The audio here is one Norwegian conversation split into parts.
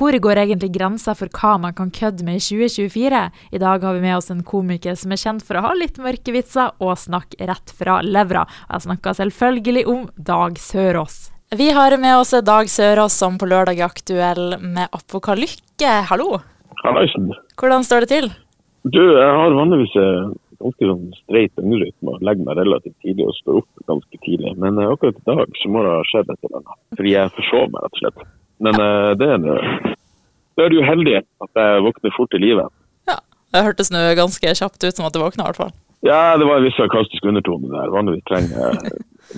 hvor går egentlig grensa for hva man kan kødde med i 2024? I dag har vi med oss en komiker som er kjent for å ha litt mørke vitser og snakke rett fra levra. Jeg snakker selvfølgelig om Dag Sørås. Vi har med oss Dag Sørås som på lørdag er aktuell med Apokalykke. Hallo! Hallaisen. Hvordan står det til? Du, jeg har vanligvis eh, ganske sånn streit døgnrytme og legger meg relativt tidlig og står opp ganske tidlig. Men uh, akkurat i dag så må det ha skjedd et eller annet. Fordi jeg forsov meg, rett og slett. Men uh, det er Da er du heldig at jeg våkner fort i livet. Ja, det hørtes nå ganske kjapt ut som at du våkna, i hvert fall. Ja, det var en viss sarkastisk undertone der. Vanligvis trenger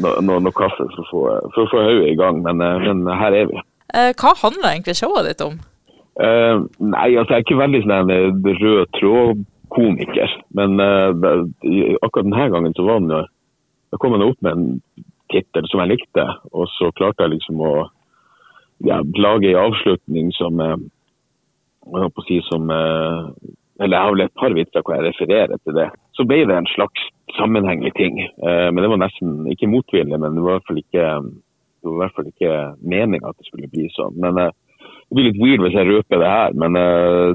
noe, no, no kaffe for å få, for få hodet i gang, men, uh, men, her er vi. hva handler egentlig showet ditt om? Uh, nei, altså jeg er ikke veldig sånn rød tråd-komiker. Men uh, akkurat denne gangen så var den Da kom jeg opp med en tittel som jeg likte, og så klarte jeg liksom å ja, lage en avslutning som jeg jeg håper å si som Eller jeg har vel et par vitser hvor jeg refererer til det. Så ble det en slags sammenhengig ting. men det var nesten ikke motvillig, men det var i hvert fall ikke det var i hvert fall ikke meninga at det skulle bli sånn. Men det blir litt weird hvis jeg røper det her, men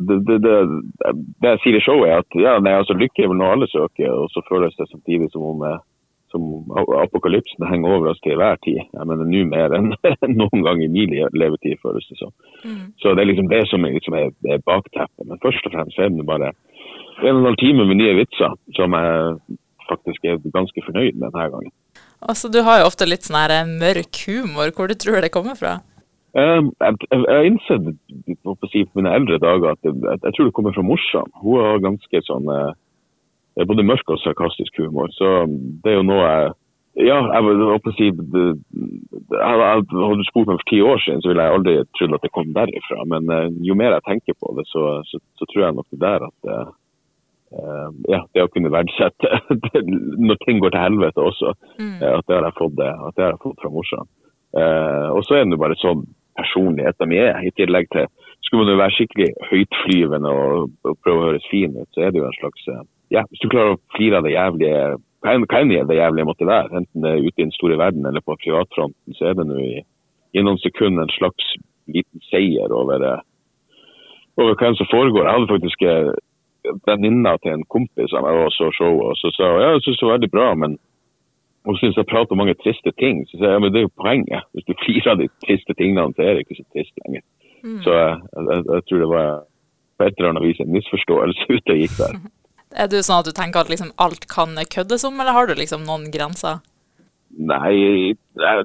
det, det, det, det, jeg sier i showet, er at ja, nei, altså, lykke er vel noe alle søker, og så føles det samtidig som om, uh, som apokalypsen henger over oss til enhver tid. Jeg mener nå mer enn noen gang i min levetid, føles det som. Mm. Så det er liksom det som er, liksom er, er bakteppet. Men først og fremst er det bare en og en halv time med nye vitser som jeg faktisk er ganske fornøyd med denne gangen. Altså, Du har jo ofte litt sånn her mørk humor. Hvor du tror det kommer fra? Um, jeg, har innsett på, på mine eldre dager at jeg, jeg, tror det kommer fra morsom. Hun har ganske sånn uh, både mørk og sarkastisk humor. Så det er jo noe jeg ja, jeg, jeg, si, å si Hadde du spurt meg for ti år siden, så ville jeg aldri trodd at det kom derifra. Men uh, jo mer jeg tenker på det, så, så, så tror jeg nok det der at uh, ja, det å kunne verdsette når ting går til helvete også, mm. at det har jeg fått, at det har jeg fått fra morsan. og så er det bare sånn personlighet de er. I tillegg til skulle man jo være skikkelig høytflyvende og, og, prøve å høres fin ut, så er det jo en slags eh, ja, Hvis du klarer å flire av det jævlige hva enn det jævlige måtte være, enten det er ute i den store verden eller på privatfronten, så er det nå i, i, noen sekunder en slags liten seier over, eh, over hva som foregår. Jeg hadde faktisk eh, venninna til en kompis av meg og så showet, og så sa hun ja, jeg syns det var veldig bra, men hun syns jeg prater om mange triste ting. Så sier jeg ja, men det er jo poenget. Hvis du flirer av de triste tingene, så er det ikke så trist lenger. Mm. Så jeg, jeg, jeg, tror det var på et eller annet vis en misforståelse ute og gikk der. Er du sånn at du tenker at liksom alt kan køddes om, eller har du liksom noen grenser? Nei,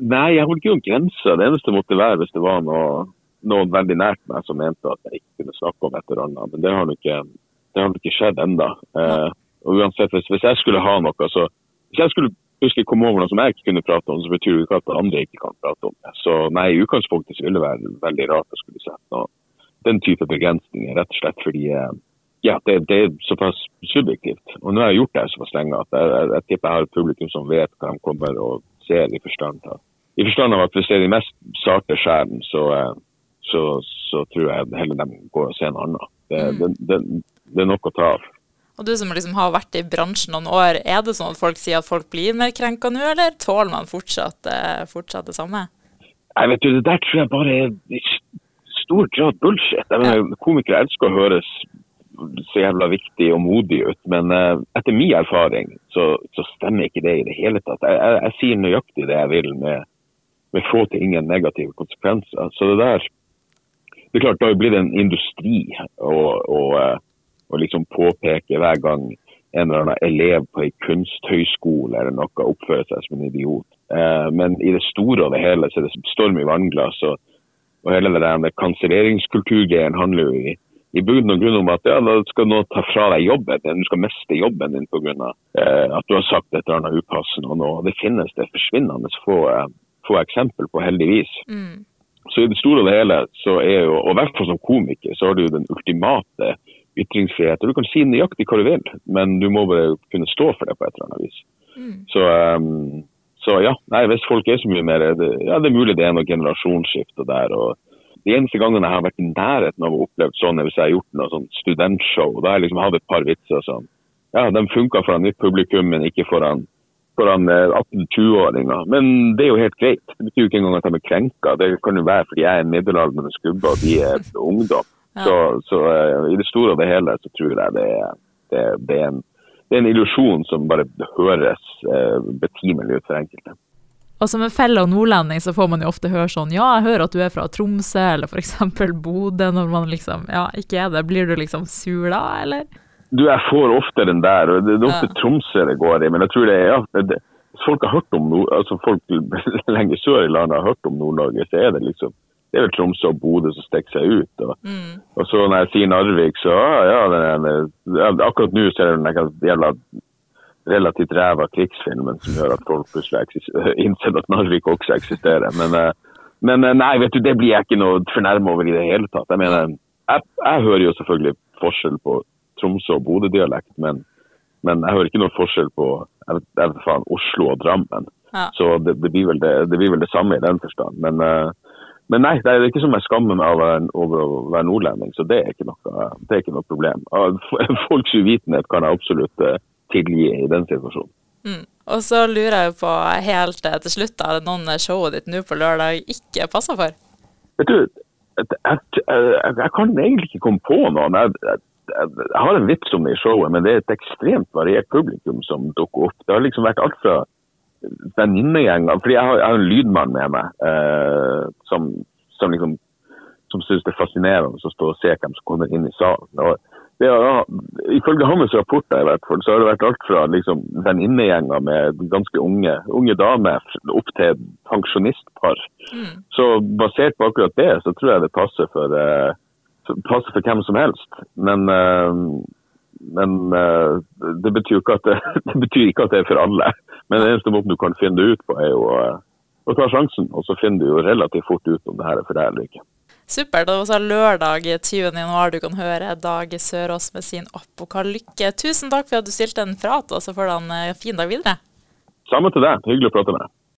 nei jeg har ikke noen grenser. Det eneste måtte være hvis det var noe, noen veldig nært meg som mente at jeg ikke kunne snakke om et eller annet. Men det har ikke, ikke, skjedd ennå. Eh, uansett, hvis, hvis, jeg skulle ha noe, så hvis jeg skulle plutselig komme over noe som jeg ikke kunne prate om, så betyr det ikke at andre ikke kan prate om det. Så nei, i utgangspunktet ville det være veldig rart å skulle sette noe, den type begrensninger, rett og slett fordi eh, ja, det, det, er såpass subjektivt. Og nå har jeg gjort det såpass lenge at jeg, jeg, jeg, tipper jeg har publikum som vet hva de kommer og ser i forstand av. I forstand av at hvis det er de mest sarte skjærene, så, eh, så, så, tror jeg heller de går og ser noe annen. Det, mm. det, det er nok å ta av. Og du som liksom har vært i bransjen noen år, er det sånn at folk sier at folk blir mer krenka nå, eller tåler man fortsatt, eh, fortsatt det samme? Jeg vet du, Det der tror jeg bare er stor grad bullshit. Jeg mener, Komikere elsker å høres så jævla viktig og modig ut, men uh, etter min erfaring så, så, stemmer ikke det i det hele tatt. Jeg, jeg, jeg sier nøyaktig det jeg vil med, med få til ingen negative konsekvenser. Så det der Det er klart, det har blitt en industri. å og liksom påpeke hver gang en eller annen elev på en kunsthøyskole eller noe oppfører seg som en idiot. Eh, men i det store og det hele så er det storm i vannglass. Og, og hele det der kanselleringskulturgreien handler jo i, i bunn og grunn om at ja, da skal noen ta fra deg jobben du skal miste jobben din pga. Eh, at du har sagt et eller annet upassende. Og noe. Det finnes det forsvinnende få, eh, få eksempel på, heldigvis. Mm. Så i det store og det hele, så er jo, og i hvert fall som komiker, så har du den ultimate ytringsfrihet. og Du kan si nøyaktig hva du vil, men du må bare kunne stå for det på et eller annet vis. Mm. Så, um, så, ja, nei, hvis folk er så mye mer det, Ja, det er mulig det er noe generasjonsskifte der. og De eneste gangene jeg har vært i nærheten av å oppleve sånn, er hvis jeg har gjort noe sånn studentshow. Da har jeg liksom hatt et par vitser sånn. Ja, de funka foran nytt publikum, men ikke foran foran 18-20-åringer. Men det er jo helt greit. Det betyr jo ikke engang at de er krenka. Det kan jo være fordi jeg er en middelaldrende skubbe og de er ungdom. Ja. Så, så uh, i det store og det hele så tror jeg det er, det, det er en, det er en illusjon som bare høres uh, betimelig ut for enkelte. Og som en fellow nordlending så får man jo ofte høre sånn Ja, jeg hører at du er fra Tromsø eller f.eks. Bodø, når man liksom ja, ikke er det. Blir du liksom sur da, eller? Du, jeg får ofte den der. og Det er ofte ja. Tromsø det går i. Men jeg tror det er ja, det, folk har hørt om Nord, altså folk lenger sør i landet har hørt om Nord-Norge, så er det liksom det er vel Tromsø og Bodø som stikker seg ut. Og, mm. og så når jeg sier Narvik, så ja, den, den, akkurat nå så er det den jævla relativt ræva krigsfilmen som gjør at folk plutselig innser at Narvik også eksisterer. Men, eh, men, eh, nei, vet du, det blir jeg ikke noe fornærma over i det hele tatt. Jeg mener, jeg, jeg hører jo selvfølgelig forskjell på Tromsø og Bodø-dialekt, men, men, jeg hører ikke noe forskjell på jeg, jeg faen, Oslo og Drammen. Ja. Så det, det, blir det, det, blir vel det, samme i den forstand. Men, uh, men nei, det er ikke som jeg skammer meg over, over, å være nordlending, så det er ikke noe, er ikke noe problem. Folks uvitenhet kan jeg absolutt tilgi i den situasjonen. Mm. Og så lurer jeg på helt til slutt, er det noen showet ditt nå på lørdag ikke passer for? Vet du, jeg, jeg, jeg, jeg kan egentlig ikke komme på noen. Jeg, har en vits om det i showet, men det er et ekstremt variert publikum som dukker opp. Det har liksom vært alt fra venninnegjenger Fordi jeg har, har, en lydmann med meg eh, som, som, liksom, som syns det er fascinerende å stå og se hvem som kommer inn i salen. Og det har, ifølge hans rapporter i hvert fall, så har det vært alt fra liksom, venninnegjenger med ganske unge, unge damer opp til pensjonistpar. Mm. Så basert på akkurat det, så tror jeg det passer for, uh, passer for hvem som helst. Men, uh, men uh, det, betyr ikke at det, det, betyr ikke at det er for alle. Men det eneste måten du kan finne det ut på, er jo å ta sjansen. Og så finner du jo relativt fort ut om det her er for deg eller ikke. Supert. Det var så lørdag 20. januar du kan høre Dag Sørås med sin apokalykke. Tusen takk for at du stilte en prat, og så får du en fin dag videre. Samme til deg. Hyggelig å prate med deg.